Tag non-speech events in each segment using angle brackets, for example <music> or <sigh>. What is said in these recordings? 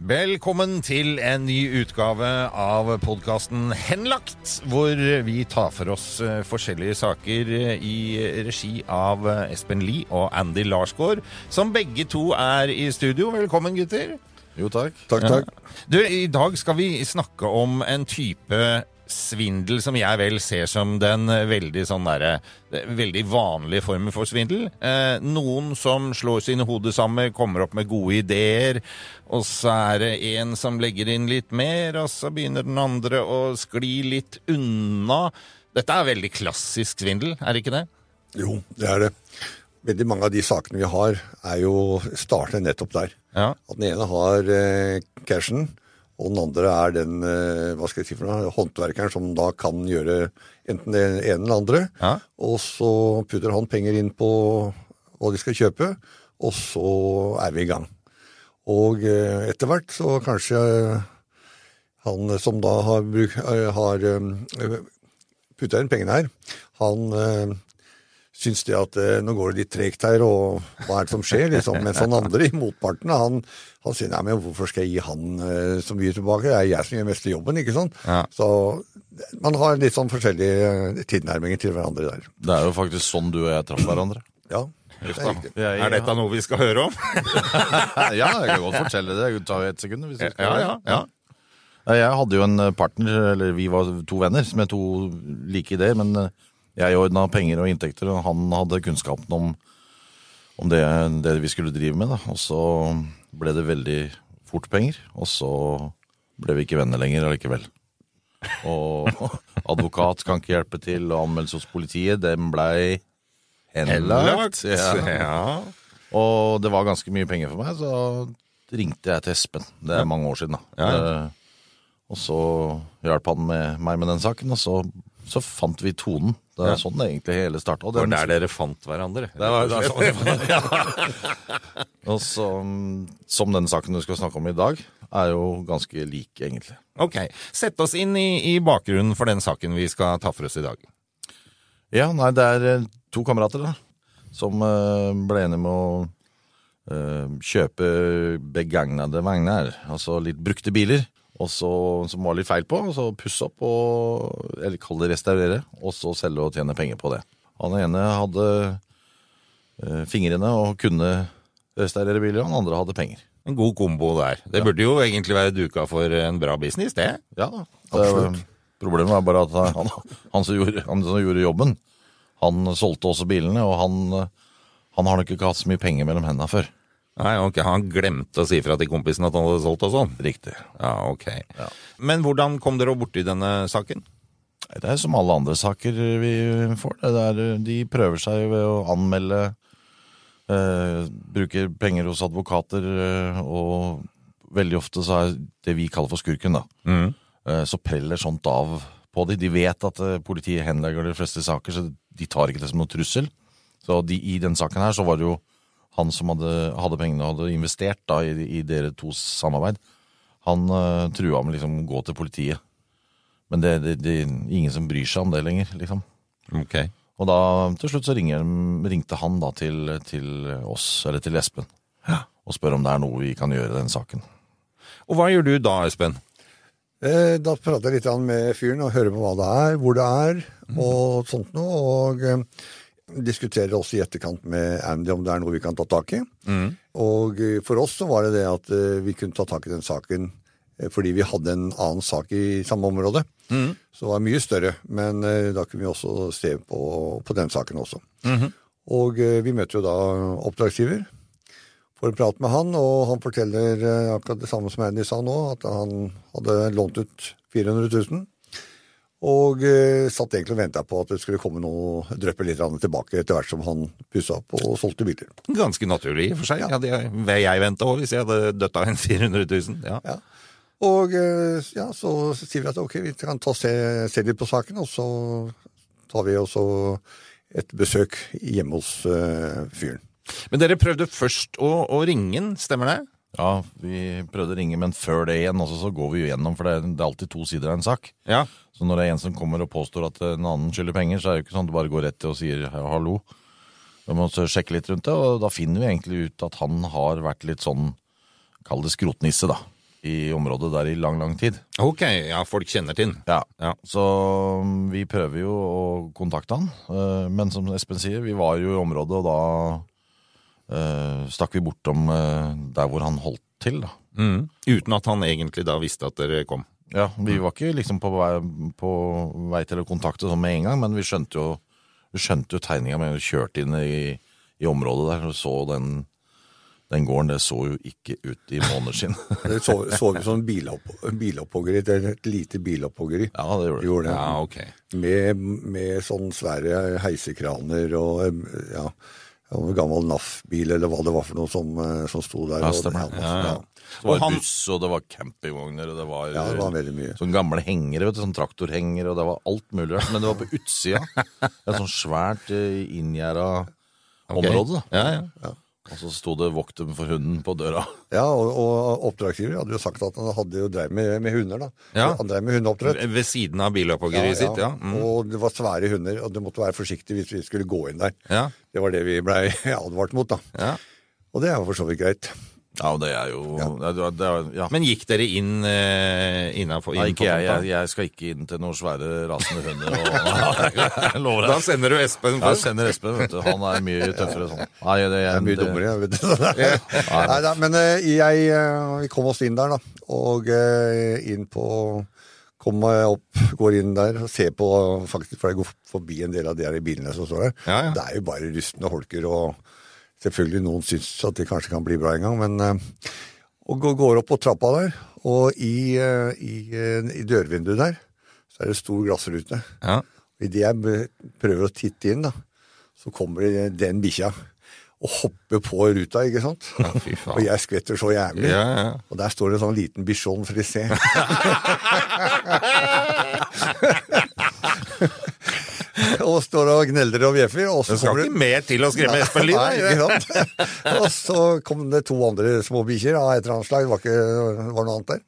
Velkommen til en ny utgave av podkasten Henlagt, hvor vi tar for oss eh, forskjellige saker eh, i regi av eh, Espen Lie og Andy Larsgaard, som begge to er i studio. Velkommen, gutter. Jo, takk. Takk, takk. Du, I dag skal vi snakke om en type svindel som jeg vel ser som den veldig sånn der, Veldig vanlige formen for svindel. Eh, noen som slår sine hoder sammen, kommer opp med gode ideer, og så er det en som legger inn litt mer, og så begynner den andre å skli litt unna. Dette er veldig klassisk svindel, er det ikke det? Jo, det er det. Veldig mange av de sakene vi har, er jo starter nettopp der. Ja. At den ene har eh, cashen, og den andre er den eh, hva skal jeg si for noe, håndverkeren som da kan gjøre enten det ene eller andre. Ja. Og så putter han penger inn på hva de skal kjøpe, og så er vi i gang. Og eh, etter hvert så kanskje han som da har, bruk, eh, har eh, putta inn pengene her, han eh, syns de at eh, nå går det litt tregt her, og hva er det som skjer? liksom, Mens han andre i motparten, han, han sier nei, men hvorfor skal jeg gi han eh, så mye tilbake? Det er jeg som gjør mest av jobben, ikke sant? Ja. Så man har litt sånn forskjellige eh, tilnærminger til hverandre der. Det er jo faktisk sånn du og jeg traff hverandre. Ja, det er Er dette noe vi skal høre om? <laughs> ja, jeg kan godt fortelle det. Det tar jo ett sekund. Hvis du skal. Ja, ja, ja. Ja, Jeg hadde jo en partner, eller vi var to venner med to like ideer, men eh, jeg ordna penger og inntekter, og han hadde kunnskapen om, om det, det vi skulle drive med. Da. Og så ble det veldig fort penger, og så ble vi ikke venner lenger allikevel. Og <laughs> advokat kan ikke hjelpe til, og anmeldelse hos politiet, den blei henlagt. Ja. <laughs> Ja. Og det var ganske mye penger for meg, så ringte jeg til Espen. Det er mange år siden, da. Ja. Eh, Og så hjalp han med, meg med den saken, og så, så fant vi tonen. Det er Ja. sånn det egentlig hele starta. Det var der dere fant hverandre. Det var, det var sånn. <laughs> Og så, som den saken du skal snakke om i dag, er jo ganske lik, egentlig. Ok, Sett oss inn i, i bakgrunnen for den saken vi skal ta for oss i dag. Ja, nei, det er eh, to kamerater da, som eh, ble enige med å eh, kjøpe begagnede vogner, altså litt brukte biler, og så, som var litt feil på, og så pusse opp og, eller kall det restaurere, og så selge og tjene penger på det. Han ene hadde eh, fingrene og kunne restaurere biler, og han andre hadde penger. En god kombo der. Det burde jo egentlig være duka for en bra business, det. Ja. Absolutt. Problemet var bare at han, han, som gjorde, han som gjorde jobben, han solgte også bilene, og han, han har nok ikke hatt så mye penger mellom hendene før. Nei, ok, Han glemte å si fra til kompisen at han hadde solgt og sånn? Riktig. Ja, ok. Ja. Men hvordan kom dere borti denne saken? Det er som alle andre saker vi får. Det er, de prøver seg ved å anmelde, eh, bruker penger hos advokater, eh, og veldig ofte så er det vi kaller for skurken, da. Mm. Eh, så preller sånt av på dem. De vet at eh, politiet henlegger de fleste saker, så de tar ikke det som noen trussel. Så de, i den saken her så var det jo han som hadde, hadde pengene og hadde investert da i, i dere tos samarbeid. Han uh, trua med liksom gå til politiet. Men det, det, det er ingen som bryr seg om det lenger, liksom. Okay. Og da til slutt så ringer, ringte han da til, til oss, eller til Espen, og spør om det er noe vi kan gjøre i den saken. Og hva gjør du da, Espen? Eh, Da prater jeg litt med fyren og hører på hva det er, hvor det er, og sånt noe. Og eh, diskuterer også i etterkant med Andy om det er noe vi kan ta tak i. Og eh, for oss så var det det at eh, vi kunne ta tak i den saken eh, fordi vi hadde en annen sak i samme område. Så det var mye større, men da kunne vi også se på, på den saken også. Og eh, vi møter jo da oppdragsgiver. Får en prat med han, og han forteller akkurat det samme som Andy sa nå, at han hadde lånt ut 400 000. Og eh, satt egentlig og venta på at det skulle komme noe dryppe litt tilbake etter hvert som han pussa opp og solgte biler. Ganske naturlig i og for seg. Hadde jeg, jeg venta òg, hvis jeg hadde dødd av en <laughs> 400 000. Ja. Ja. Og eh, ja, så sier vi at ok, vi kan ta se, se litt på saken, og så tar vi også et besøk hjemme hos eh, fyren. Men dere prøvde først å, å ringe den, stemmer det? Ja, vi prøvde å ringe, men før det igjen også, så går vi jo gjennom, for det er, det er alltid to sider av en sak. Ja. Så når det er en som kommer og påstår at en annen skylder penger, så er det jo ikke sånn at du bare går rett til og sier «Ja, hallo. Da må vi sjekke litt rundt det, og da finner vi egentlig ut at han har vært litt sånn, kall det skrotnisse da, i området der i lang, lang tid. Ok, ja, folk kjenner til den. Ja, Ja. så um, vi prøver jo å kontakte han, eh, men som Espen sier, vi var jo i området, og da eh, stakk vi bortom uh, der hvor han holdt til da. Mm. Uten at han egentlig da visste at dere kom. Ja, vi var ikke liksom på vei, på vei til å kontakte sånn med en gang, men vi skjønte jo, vi skjønte jo tegninga med å kjørte inn i, i området der og så den, den gården. Det så jo ikke ut i måneder siden. <laughs> Det så, så ut som bilopp, bilopphoggeri, et, lite bilopphoggeri. ja, det gjorde det. Gjorde det. Ja, okay. Med, med sånn svære heisekraner og ja, og en gammel NAF-bil eller hva det var for noe som, eh, som sto der. Ja, og-. Ja, Ja, ja. Det var han- buss, og det var campingvogner, og det var, ja, det var veldig mye. sånne gamle hengere, vet du, sånn traktorhengere, og det var alt mulig rart. Men det var på utsida. <laughs> Et sånn svært inngjerda okay. område. da. Ja, ja. Og så sto det 'vokt dem for hunden' på døra. <laughs> Ja, og, og oppdragsgiver hadde jo sagt at han hadde jo drev med, med hunder, da. Ja. Han drev med hundeoppdrett. Ved siden av bilopphoggeriet sitt, ja. Mm. Og det var svære hunder, og du måtte være forsiktig hvis vi skulle gå inn der. ja. Det var det vi blei <laughs> advart mot, da. ja. Og det er jo for så vidt greit. Ja, og det er jo ja. Det, det, er- ja. Men gikk dere inn eh, innafor? Nei, ikke jeg, jeg. Jeg skal ikke inn til noen svære rasende hunder. Og, <laughs> jeg lover Da sender du Espen først? først. sender Espen, vet du. Han er mye tøffere sånn. Nei, det, Det er mye dummere, jeg vet du. <laughs> Nei da, men eh, jeg, eh, vi kom oss inn der, da. Og eh, inn på Kom meg opp, går inn der og ser på, faktisk, for jeg går forbi en del av de her bilene som står der. Ja, ja. Det er jo bare rustne holker, og selvfølgelig noen syns at det kanskje kan bli bra en gang, men eh, Og går- opp på trappa der, og i, eh, i, eh, i dørvinduet der så er det stor glassrute. Ja. Idet jeg prøver å titte inn, da, så kommer det den bikkja og hopper på ruta, ikke sant? Ja, <laughs> og jeg skvetter så jævlig. Ja, ja. Og der står det en sånn liten bichon frisé. <laughs> <laughs> og står og gneldrer og bjeffer. Og så Det skal ikke mer til å skremme Espen Lie. Og så kom det to andre små bikkjer av et eller annet slag. Det var, ikke, det var noe annet der.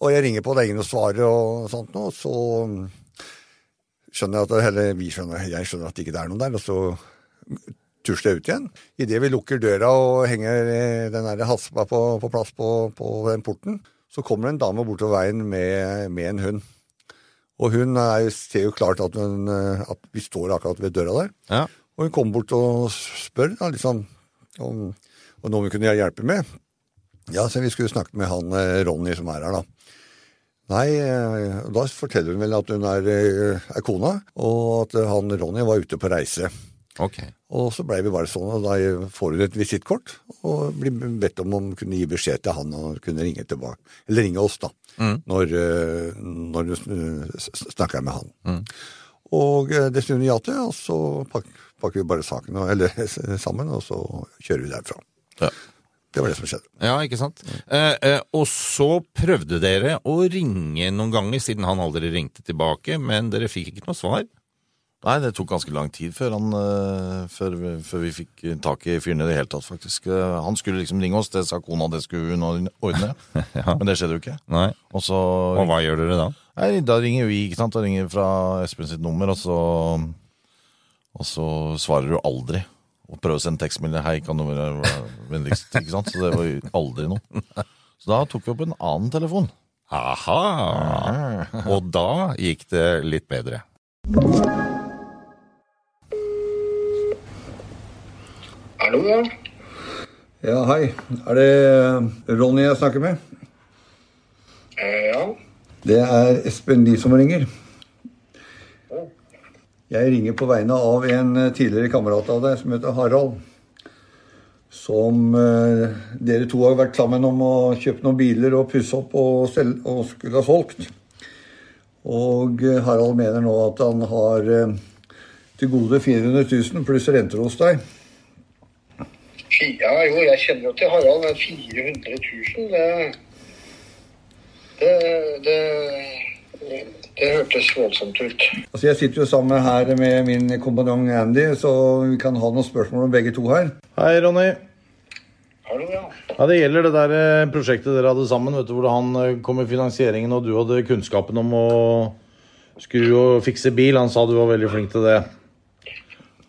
Og jeg ringer på, det er ingen som svarer og sånt noe. Så skjønner jeg at eller vi skjønner, jeg skjønner at det ikke er noen der. Og så tusler jeg ut igjen. Idet vi lukker døra og henger den der haspa på, på plass på, på den porten, så kommer det en dame bortover veien med, med en hund. Og hun er, ser jo klart at, hun, eh, at vi står akkurat ved døra der. Ja. Og hun kommer bort og spør da, liksom, om, om noe vi kunne hjelpe med. Ja, så vi skulle snakke med han eh, Ronny som er her, da. Nei, eh, da forteller hun vel at hun er, er kona, og at han Ronny var ute på reise. Okay. Og så blei vi bare sånn, og da får hun et visittkort, og blir bedt om å kunne gi beskjed til han og kunne ringe tilbake. Eller ringe oss, da, når, eh, når du eh, snakker med han. Og dessuten det snur ja til, og så pakker vi bare saken eller, sammen, og så kjører vi derfra. Ja. Det var det som skjedde. Ja, ikke sant. Eh, eh, og så prøvde dere å ringe noen ganger, siden han aldri ringte tilbake, men dere fikk ikke noe svar. Nei, det tok ganske lang tid før, han, eh, før, vi- før vi fikk tak i fyren i det hele tatt, faktisk. Eh, Han skulle liksom ringe oss, det sa kona, det skulle hun ordne. <laughs> Men det skjedde jo ikke. Nei. Og så Og hva gjør dere da? Nei, da ringer vi, ikke sant? Da ringer fra Espen sitt nummer, og så, og så svarer du aldri. Og prøver å sende tekstmelding 'hei, kan du være vennligst', <laughs> ikke sant? Så det var jo aldri noe. Så da tok vi opp en annen telefon. Aha! Og da gikk det litt bedre. Hallo, ja. Ja, hei. Er det Ronny jeg snakker med? Eh, ja. Det er Espen Lie som ringer. Jeg ringer på vegne av en eh, tidligere kamerat av deg som heter Harald. Som eh, dere to har vært sammen om å kjøpe noen biler og pusse opp og, selge, og skulle ha solgt. Og eh, Harald mener nå at han har eh, til gode 400 000 pluss renter hos deg. Ja, jo, jeg kjenner jo til Harald, men 400 000, det Det, det, det hørtes voldsomt ut. Altså Jeg sitter jo sammen her med min kompanjong Andy, så vi kan ha noen spørsmål om begge to her. Hei, Ronny. Hallo, ja. Ja, Det gjelder det der eh, prosjektet dere hadde sammen, vet du, hvor han eh, kom med finansieringen, og du hadde kunnskapen om å skru og fikse bil. Han sa du var veldig flink til det.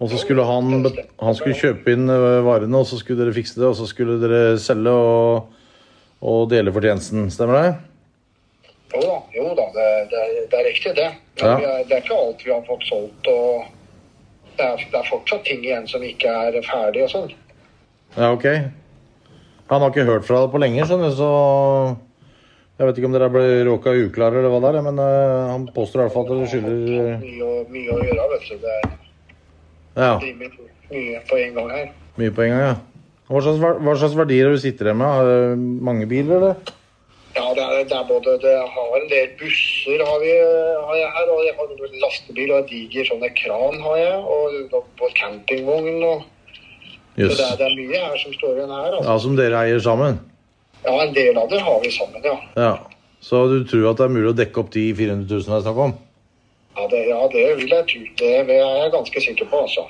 Og så skulle han, han skulle kjøpe inn eh, varene, og så skulle dere fikse det, og så skulle dere selge og, og dele fortjenesten. Stemmer det? Jo da, jo da det, det, det er riktig, det. Ja. det er ikke alt vi har fått solgt. og det er, det er fortsatt ting igjen som ikke er ferdig og sånn. Ja, ok. Han har ikke hørt fra deg på lenge, skjønner du, så Jeg vet ikke om dere ble råka uklare eller hva det er, men eh, han påstår i hvert fall at dere skylder Mye, mye å gjøre, vet du. Det er Ja, rimelig mye på en gang her. mye på en gang, ja. Hva slags, hva slags verdier er du sitter med? Har du mange biler, eller? Ja, det er, det er både Det har en del busser har, vi, har jeg her, og jeg har en lastebil og en diger sånne kran har jeg, og, og på campingvogn og Så det er, det er mye her som står igjen her. Altså. Ja, som dere eier sammen? Ja, en del av det har vi sammen, ja. Ja. Så du tror at det er mulig å dekke opp de 400 000 det er snakk om? Ja, det, ja, det vil jeg tro. Det er jeg ganske sikker på, altså.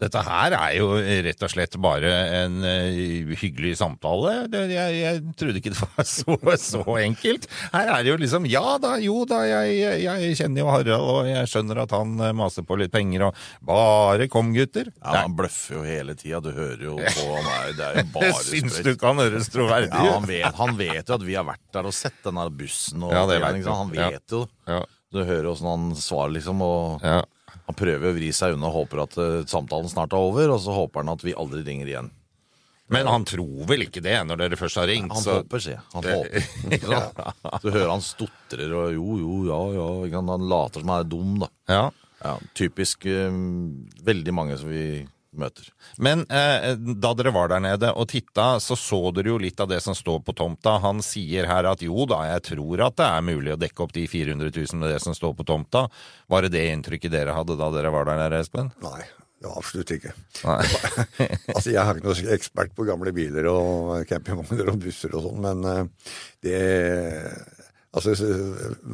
Dette her er jo rett og slett bare en eh, hyggelig samtale. Det, jeg, jeg trodde ikke det var <laughs> så, så enkelt. Her er det jo liksom Ja da, jo da, jeg, jeg, kjenner jo Harald, og jeg skjønner at han eh, maser på litt penger, og bare kom, gutter. Ja, Han bløffer jo hele tida. Du hører jo på han er, Det er jo <laughs> bare Syns du ikke han høres troverdig Ja, han vet, han vet jo at vi har vært der og sett denne bussen. Og Ja, det vet ikke? Han vet jo. Ja. Du hører åssen han svarer, liksom. Og Ja. han prøver å vri seg unna og håper at eh, samtalen snart er over, og så håper han at vi aldri ringer igjen. Men han tror vel ikke det når dere først har ringt? Han så håper, sier. Han håper. <laughs> ja. Du hører han stotrer og jo, jo, ja, ja. Han later som han er dum, da. ja. Ja, typisk um, veldig mange som vi møter. Men eh, da dere var der nede og titta, så så dere jo litt av det som står på tomta. Han sier her at jo da, jeg tror at det er mulig å dekke opp de 400 000 med det som står på tomta. Var det det inntrykket dere hadde da dere var der nede, Espen? Nei, var absolutt ikke. Nei. <laughs> altså, Jeg er ikke noen ekspert på gamle biler og campingvogner og busser og sånn, men eh, det Altså,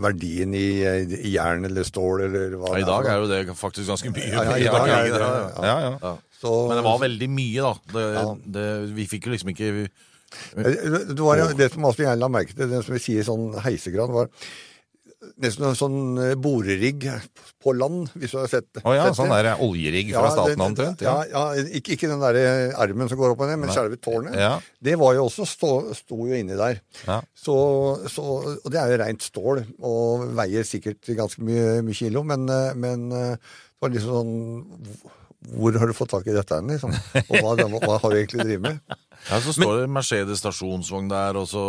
verdien i, i jern eller stål eller hva Ja, I dag er jo det faktisk ganske mye. Ja, ja, i dag er det ja. Ja, ja. Ja. Så- Men det var veldig mye, da. Det, Ja. det, vi fikk jo liksom ikke Det det var det som også jeg la merke til, det som vi sier sånn heisegran, var nesten en sånn eh, borerigg på land, hvis du har sett det. Å ja, Sett sånn det? der oljerigg fra Ja, staten omtrent? Ja, Ja. ja ikke, ikke den der armen som går opp og ned, men selve tårnet. Det var jo også stå, sto jo inni der. Ja. Så, så, og det er jo rent stål, og veier sikkert ganske mye, mye kilo, men, eh, men eh, det var liksom sånn Hvor har du fått tak i dette, hen, liksom? Og hva, hva har du egentlig drevet med? Ja, Så står det Mercedes stasjonsvogn der, og så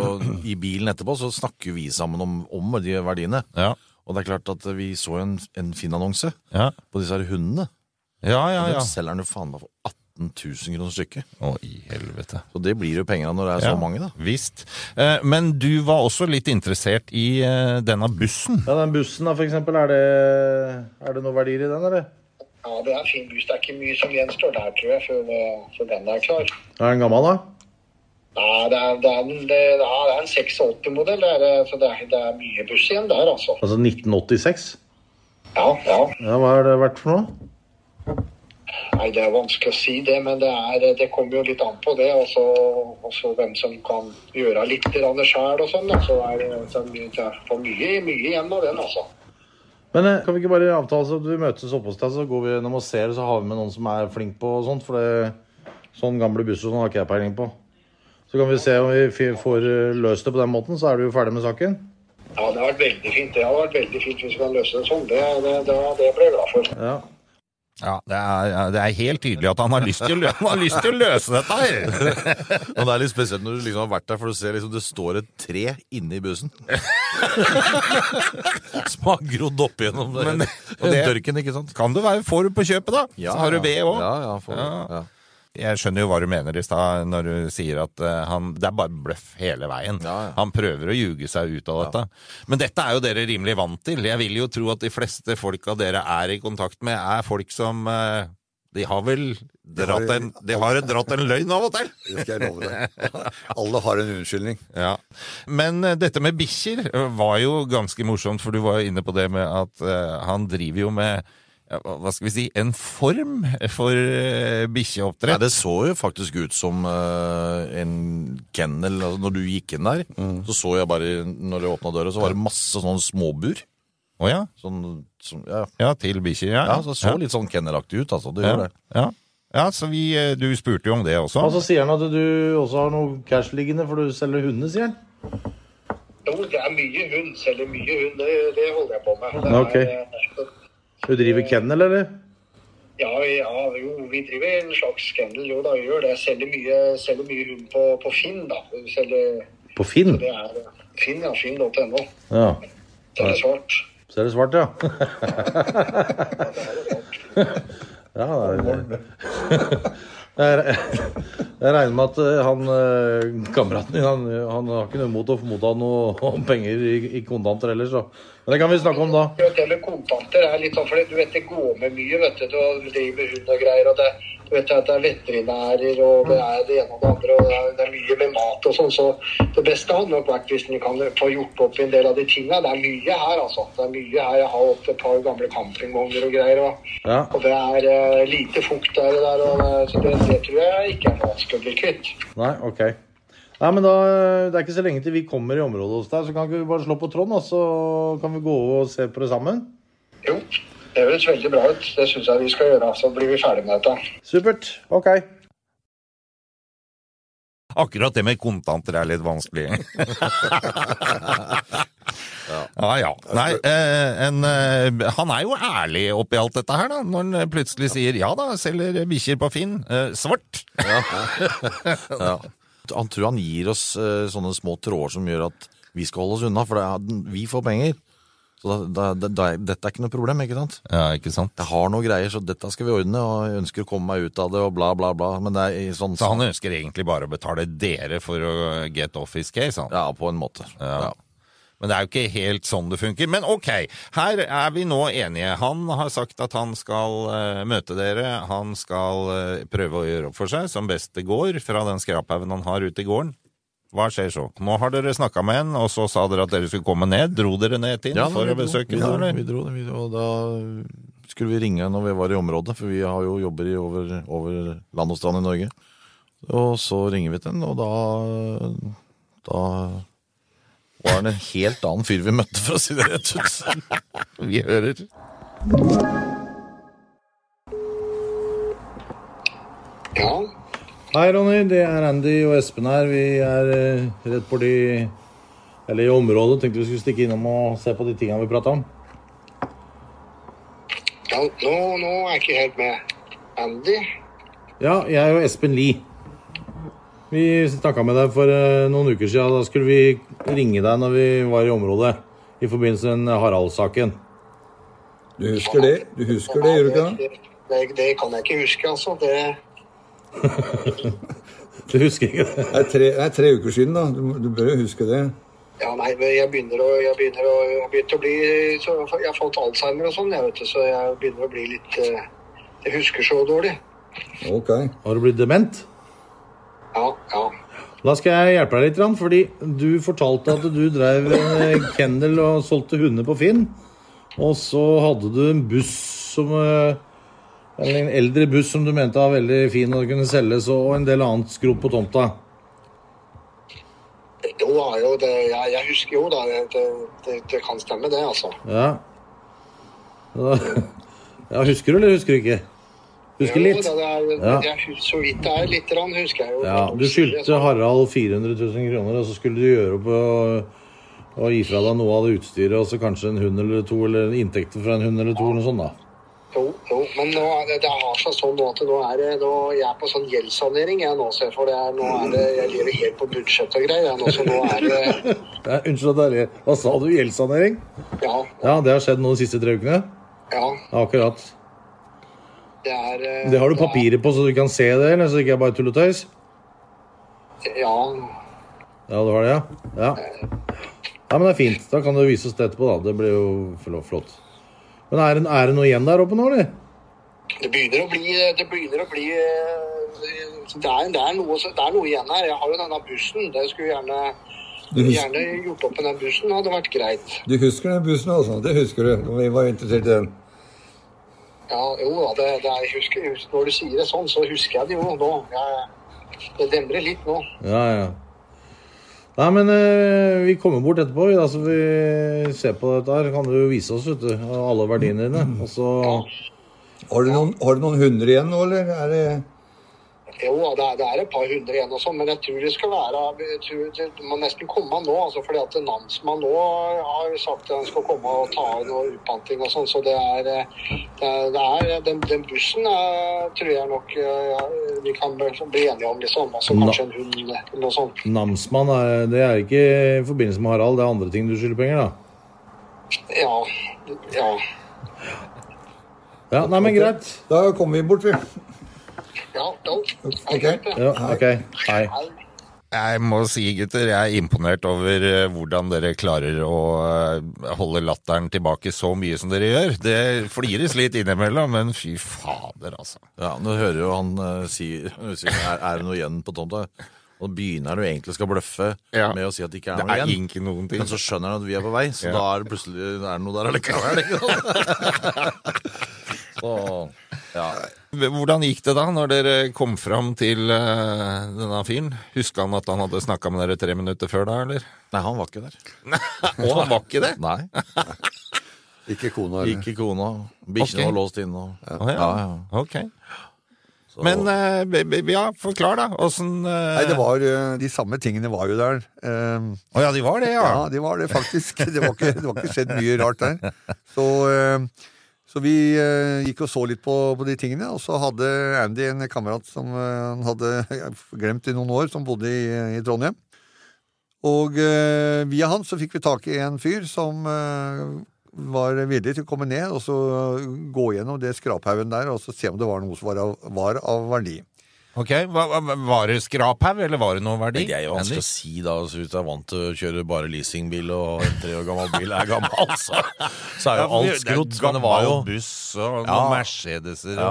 i bilen etterpå så snakker vi sammen om, om de verdiene. Ja. Og det er klart at vi så en, en fin annonse Ja, på disse her hundene. ja, ja. Ja. Den selger den jo faen meg for 18 000 kroner stykket. Å, i helvete. Så det blir jo penger av når det er så Ja, mange, da. Visst. Eh, Men du var også litt interessert i eh, denne bussen. Ja, Den bussen da, for eksempel. Er det, er det noe verdier i den, eller? Ja, det er en fin buss. Det er ikke mye som gjenstår der, tror jeg, før, eh, før den er klar. Er den gammel, da? Nei, det er, det er, en, det, er en 86-modell, det er, så det er, det er mye buss igjen der, altså. Altså 1986? Ja, ja. Ja, Hva har det vært for noe? Nei, det er vanskelig å si det, men det, er, det kommer jo litt an på det. Og så hvem som kan gjøre litt sjøl og sånn. Så er det så det mye- for mye, mye igjen av den, altså. Men eh, kan vi ikke bare avtale så at vi møtes oppe hos deg, så går vi gjennom og ser, så har vi med noen som er flink på og sånt, for det, sånn gamle busser og sånn har ikke jeg peiling på. Så kan vi se om vi får eh, løst det på den måten, så er du jo ferdig med saken. Ja, det har vært veldig fint. Det har vært veldig fint hvis vi kan løse det sånn. Det, det, det, det ble jeg glad for. Ja. Ja, det er, det er helt tydelig at han har lyst til å, lyst til å løse dette her. <laughs> Og det er litt spesielt når du liksom har vært der, for du ser liksom det står et tre inne i bussen. <laughs> som har grodd opp gjennom det. Men- og det- dørken, ikke sant? Kan du være for på kjøpet, da? Så har du ved òg. Ja, ja, for, Ja. ja. Jeg skjønner jo hva du mener i stad når du sier at eh, han, det er bare bløff hele veien. Ja, ja. Han prøver å ljuge seg ut av dette. Men dette er jo dere rimelig vant til. Jeg vil jo tro at de fleste folka dere er i kontakt med, er folk som eh, De har vel dratt en, de har dratt en løgn av og til? <laughs> Det skal jeg love deg. Alle har en unnskyldning. Ja. Men eh, dette med bikkjer var jo ganske morsomt, for du var jo inne på det med at han driver jo med ja, hva hva skal vi si en form for uh, bikkjeoppdrett. det så jo faktisk ut som uh, en kennel. Altså, når du gikk inn der, så så jeg bare Når jeg åpna døra, så var det masse sånne småbur. Oh, ja. Sånn, som, ja. ja, til bikkjer. Ja, ja, så det så litt sånn kennelaktig ut, altså. Det ja. gjør det. Ja. ja, så vi, eh, du spurte jo om det også. Og så sier han at du også har noe cash liggende, for du selger hunder, sier han. Jo, det er mye hund. Selger mye hund. Det, det holder jeg på med. Det er, eh, Du driver kennel, eller? ja, ja, jo, vi driver en slags kennel. Jo da, vi gjør det. Selger mye, selger mye hund på, på Finn, da. Selger, På Finn? det er eh, Finn, ja. Finn.no. Ja. Det er svart. Så er det svart, ja. <laughs> Ja, det er det. det <laughs> jeg, regner med at eh, han eh, kameraten din han, han har ikke noe imot å motta noe penger i, i kontanter heller, så Men det kan vi snakke om da. Det med kontanter er litt sånn, for du vet det går med mye, vet du. Du driver med hund og greier, og det, du vet at det er veterinærer, og det er det ene og det andre, og det er, det er mye med mat og sånn. Så det beste hadde nok vært hvis en kan få gjort opp i en del av de tinga. Det er mye her, altså. Det er mye her. Jeg har opp et par gamle campingvogner og greier, og, Ja. og det er uh, lite fukt der, og der og, eh, så det, det tror jeg ikke er vanskelig å bli kvitt. Nei, ok. Nei, men da, Det er ikke så lenge til vi kommer i området hos deg, så kan ikke vi bare slå på tråden, og så kan vi gå og se på det sammen? Jo, det høres veldig bra ut. Det syns jeg vi skal gjøre. Så blir vi ferdig med dette. Supert. Ok. Akkurat det med kontanter er litt vanskelig. <laughs> ja ja. Nei, eh, en, eh, han er jo ærlig oppi alt dette her, da. Når han plutselig sier ja da, selger bikkjer på Finn. Eh, svart. Ja. <laughs> Han tror han gir oss eh, sånne små tråder som gjør at vi skal holde oss unna, for er, vi får penger. Så da, da, da, dette er ikke noe problem, ikke sant? Ja, ikke sant? Jeg har noe greier, så dette skal vi ordne, og jeg ønsker å komme meg ut av det, og bla, bla, bla. Men det er i sånn Så han ønsker egentlig bare å betale dere for å get off his case, han. Ja, på en måte. Ja. Ja. Men det er jo ikke helt sånn det funker. Men ok, her er vi nå enige. Han har sagt at han skal uh, møte dere. Han skal uh, prøve å gjøre opp for seg som best det går fra den skraphaugen han har ute i gården. Hva skjer så? Nå har dere snakka med en, og så sa dere at dere skulle komme ned. Dro dere ned til Ja, for å besøke ja, vi dro, vi dro, og da skulle vi ringe når vi var i området, for vi har jo jobber i over, over land og strand i Norge. Og så ringer vi til den, og da, da var han en helt annen fyr vi møtte, for å si det rett ut. <laughs> Vi hører. Ja. Hei, Ronny. Det er Andy og Espen her. Vi er eh, rett borti Eller i området. Tenkte vi skulle stikke innom og se på de tingene vi prata om. ja nå, nå er jeg ikke helt med. Andy? Ja, jeg og Espen Lie. Vi snakka med deg for eh, noen uker siden. Da skulle vi ringe deg når vi var i området i forbindelse med Harald-saken. Du husker det? Du husker det, gjør du ikke det? det? Det, det kan jeg ikke huske, altså. Det, <laughs> Du husker ikke det? Det er tre, det er tre uker siden, da. Du, du bør jo huske det. ja, nei, jeg begynner å Jeg begynner å, jeg begynner å bli så Jeg har fått alzheimer og sånn, jeg vet du, så jeg begynner å bli litt eh, Jeg husker så dårlig. Ok. Har du blitt dement? Ja, ja. Da skal jeg hjelpe deg litt, fordi du fortalte at du drev en eh, kennel og solgte hunder på Finn. Og så hadde du en buss som eh, Eller en eldre buss som du mente var veldig fin og kunne selges, og en del annet skrot på tomta. Jo da, jo, det, jeg, jeg husker jo da. Det, det, det kan stemme, det, altså. Ja. <laughs> Ja. Husker du, eller husker du ikke? Husker litt? Jo, da, det er, Ja. jeg, så vidt det er Litt rann, husker jeg jo. Ja, Du skyldte Harald 400 000 kroner, og så skulle du gjøre opp og, og gi fra deg noe av det utstyret, og så kanskje en hund eller to, eller inntekter fra en hund eller to, eller noe sånt. da. Jo, jo, men nå, det, det har seg sånn nå at nå er det, nå, jeg er på sånn gjeldssanering jeg nå, ser for det er, nå er det, jeg lever helt på budsjett og greier, jeg nå, så nå er det, <laughs> Ja, unnskyld at jeg. Hva sa du? Gjeldssanering? ja, Ja, det har skjedd nå de siste tre ukene? Ja, akkurat. Det er eh, Det har du det er- papirer på, så du kan se det, eller så det ikke er bare tull og tøys? Ja, Ja, du har det, ja? Ja. ja, men det er fint. Da kan du vise oss det etterpå, da. Det blir jo flott. Men er det, er det noe igjen der oppe nå, eller? det begynner å bli Det begynner å bli eh, det er, det, er noe, det er noe igjen her. Jeg har jo denne bussen. Det skulle gjerne Gjerne gjort opp med den bussen, hadde vært greit. Du husker den bussen, altså? Det husker du. Vi var interessert i den. Ja, jo da, det, det er, jeg husker, Når du sier det sånn, så husker jeg det jo nå. Jeg, det demrer litt nå. Ja, ja. Nei, men eh, vi kommer bort etterpå, vi, da, så vi ser på dette her. Kan du vise oss, vet du, alle verdiene dine. Og så Har du noen, har du noen hunder igjen nå, eller? Er det Jo, det er, det er et par hundre igjen og sånn, men jeg tror det skal være jeg tror Det må nesten komme nå, altså fordi at namsmann nå har sagt at han skal komme og ta noe utpanting og sånn, så det er, det er, det er den, den bussen er, tror jeg nok ja, vi kan bli enige om, liksom. Altså kanskje en hund, eller noe sånt. Namsmann, er, det er ikke i forbindelse med Harald, det er andre ting du skylder penger, da? Ja. Ja. Ja, nei, men greit. Da kommer vi bort, vi. Jo. Ok. Ja, ok. Hei. Jeg må si, gutter, jeg er imponert over eh, hvordan dere klarer å eh, holde latteren tilbake så mye som dere gjør. Det flires litt innimellom, men fy fader, altså. Ja, Nå hører jo han uh, si sier, er, er det noe igjen på tomta. Og begynner jo egentlig skal bløffe Ja. med å si at det ikke er Det noe er igjen. ikke noen ting. Men så skjønner han at vi er på vei, så Ja. da er det plutselig er det noe der allikevel. <laughs> <laughs> Ja. Hvordan gikk det da, når dere kom fram til uh, denne fyren? Huska han at han hadde snakka med dere tre minutter før da, eller? Nei, han var ikke der. <laughs> Og han var ikke det? Nei, <laughs> Ikke kona. eller? Ikke kona. Bikkjene okay. var låst inne. Og, Å, ja. Ja, ja. Ok. Så- Men eh, b- ja, forklar, da. Åssen uh... Nei, det var eh, De samme tingene var jo der. Eh, oh, ja, de var det, ja. Ja, det var det faktisk. Det var ikke, det var ikke skjedd mye rart der. Så, eh, så vi eh, gikk og så litt på, på de tingene, og så hadde Andy en kamerat som eh, han hadde <laughs> glemt i noen år, som bodde i, i Trondheim. Og eh, via han så fikk vi tak i en fyr som eh, var villig til å komme ned og så gå gjennom det skraphaugen der og så se om det var noe som var av, var av verdi. Ok, Var det skraphaug, eller var det noe verdi? Det er jo vanskelig å si, da. Altså, hvis du er vant til å kjøre bare leasingbil, og en tre år gammel bil er gammel, så, så er jo alt skrot. Men det var jo buss og noen Ja. Mercedeser ja,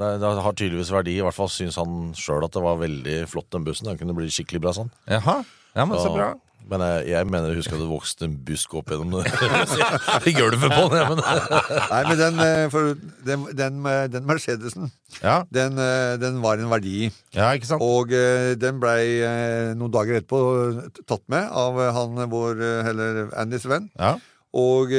det, det har tydeligvis verdi. I hvert fall syns han sjøl at det var veldig flott, den bussen. Den kunne bli skikkelig bra sånn. Jaha. Ja, men så bra. Men jeg, jeg mener jeg husker at det vokste en busk opp gjennom det <laughs> gulvet på den. Men, <laughs> Nei, men den, eh, for den, den, eh, den Mercedesen, Ja, den, eh, den var en verdi. ja ikke sant? Og den blei noen dager etterpå tatt med av han vår, eller Andys venn, Ja. og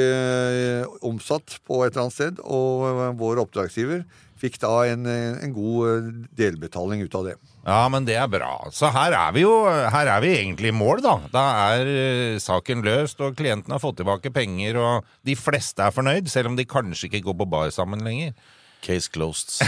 omsatt på et eller annet sted. Og vår oppdragsgiver fikk da en, eh, en god eh, delbetaling ut av det. ja, men det er bra. Så her er vi jo her er vi egentlig i mål, da. Da er eh, saken løst, og klienten har fått tilbake penger, og de fleste er fornøyd, selv om de kanskje ikke går på bar sammen lenger. case closed.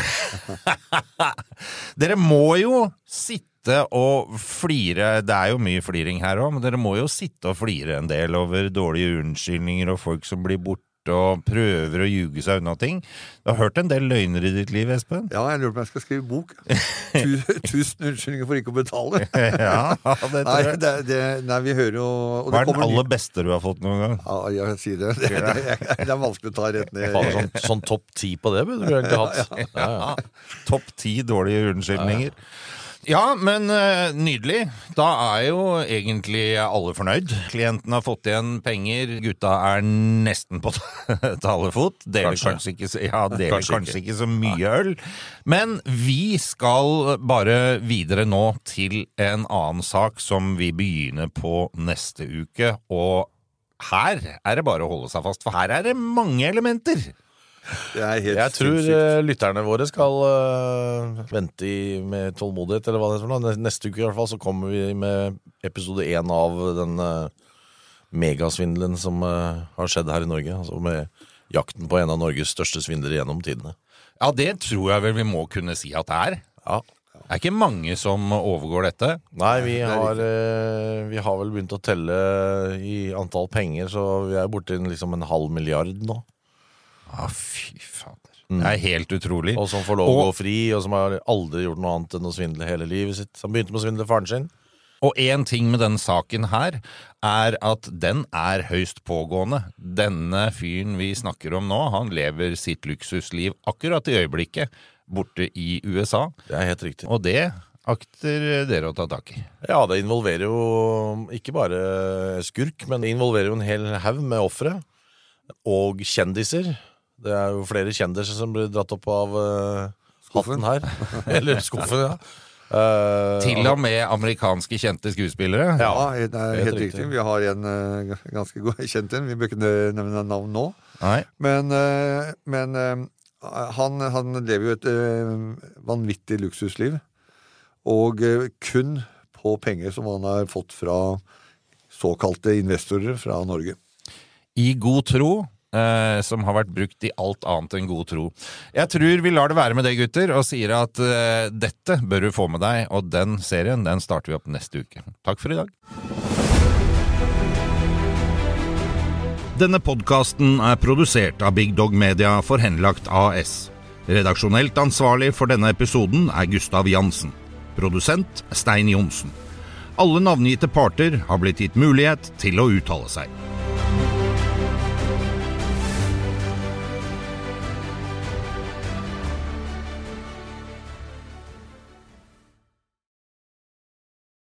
<laughs> Dere må jo sitte og flire, det er jo mye fliring her òg, men dere må jo sitte og flire en del over dårlige unnskyldninger og folk som blir borte og prøver å ljuge seg unna ting. Du har hørt en del løgner i ditt liv, Espen? Ja, jeg lurer på om jeg skal skrive bok. <laughs> Tusen unnskyldninger for ikke å betale. <laughs> Ja, det Nei, tror jeg. det, det, nei vi hører jo og Hva det er den ny- aller beste du har fått noen gang? Ja, jeg sier det. Det, det. det er vanskelig å ta rett ned. Faen, sånn, sånn topp ti på det burde du egentlig hatt. <laughs> Ja, ja. Topp ti dårlige unnskyldninger. Ja, men eh, nydelig. Da er jo egentlig alle fornøyd. Klienten har fått igjen penger, gutta er nesten på <laughs> talefot. Deler Kanskje. kanskje, ikke, ja, deler Kanskje kanskje, ikke. så mye øl. Men vi skal bare videre nå til en annen sak som vi begynner på neste uke. Og her er det bare å holde seg fast, for her er det mange elementer. Det er helt Jeg tror sinnssykt. eh, lytterne våre skal uh, vente i, med tålmodighet, eller hva det heter. for noe. Neste uke i hvert fall så kommer vi med episode én av den uh, megasvindelen som uh, har skjedd her i Norge. Altså med jakten på en av Norges største svindlere gjennom tidene. Ja, det tror jeg vel vi må kunne si at det er. Ja. Det er ikke mange som overgår dette. Nei, vi har, vi har vel begynt å telle i antall penger, så vi er borti liksom en halv milliard nå. Ja, fy fader. Det er helt utrolig. Og som får lov å gå fri, og som har aldri gjort noe annet enn å svindle hele livet sitt. Som begynte med å svindle faren sin. Og én ting med denne saken her, er at den er høyst pågående. Denne fyren vi snakker om nå, han lever sitt luksusliv akkurat i øyeblikket borte i USA. Det er helt riktig. Og det akter dere å ta tak i. Ja, det involverer jo ikke bare skurk, men det involverer jo en hel haug med ofre. Og kjendiser. Det er jo flere kjendiser som blir dratt opp av uh, hatten her. <laughs> Eller skuffen, ja. Uh, Til og med amerikanske kjente skuespillere. Ja, det er helt riktig. riktig. Vi har en uh, ganske god <laughs> kjent en. Vi bør ikke nevne navn nå. Nei. Men, uh, men han, han lever jo et vanvittig luksusliv. Og kun på penger som han har fått fra såkalte investorer fra Norge. I god tro, eh, som har vært brukt i alt annet enn god tro. Jeg tror vi lar det være med det, gutter, og sier at eh, dette bør du få med deg, og den serien den starter vi opp neste uke. Takk for i dag. Denne podkasten er produsert av Big Dog Media for Henlagt AS. Redaksjonelt ansvarlig for denne episoden er Gustav Jansen. Produsent Stein Johnsen. Alle navngitte parter har blitt gitt mulighet til å uttale seg.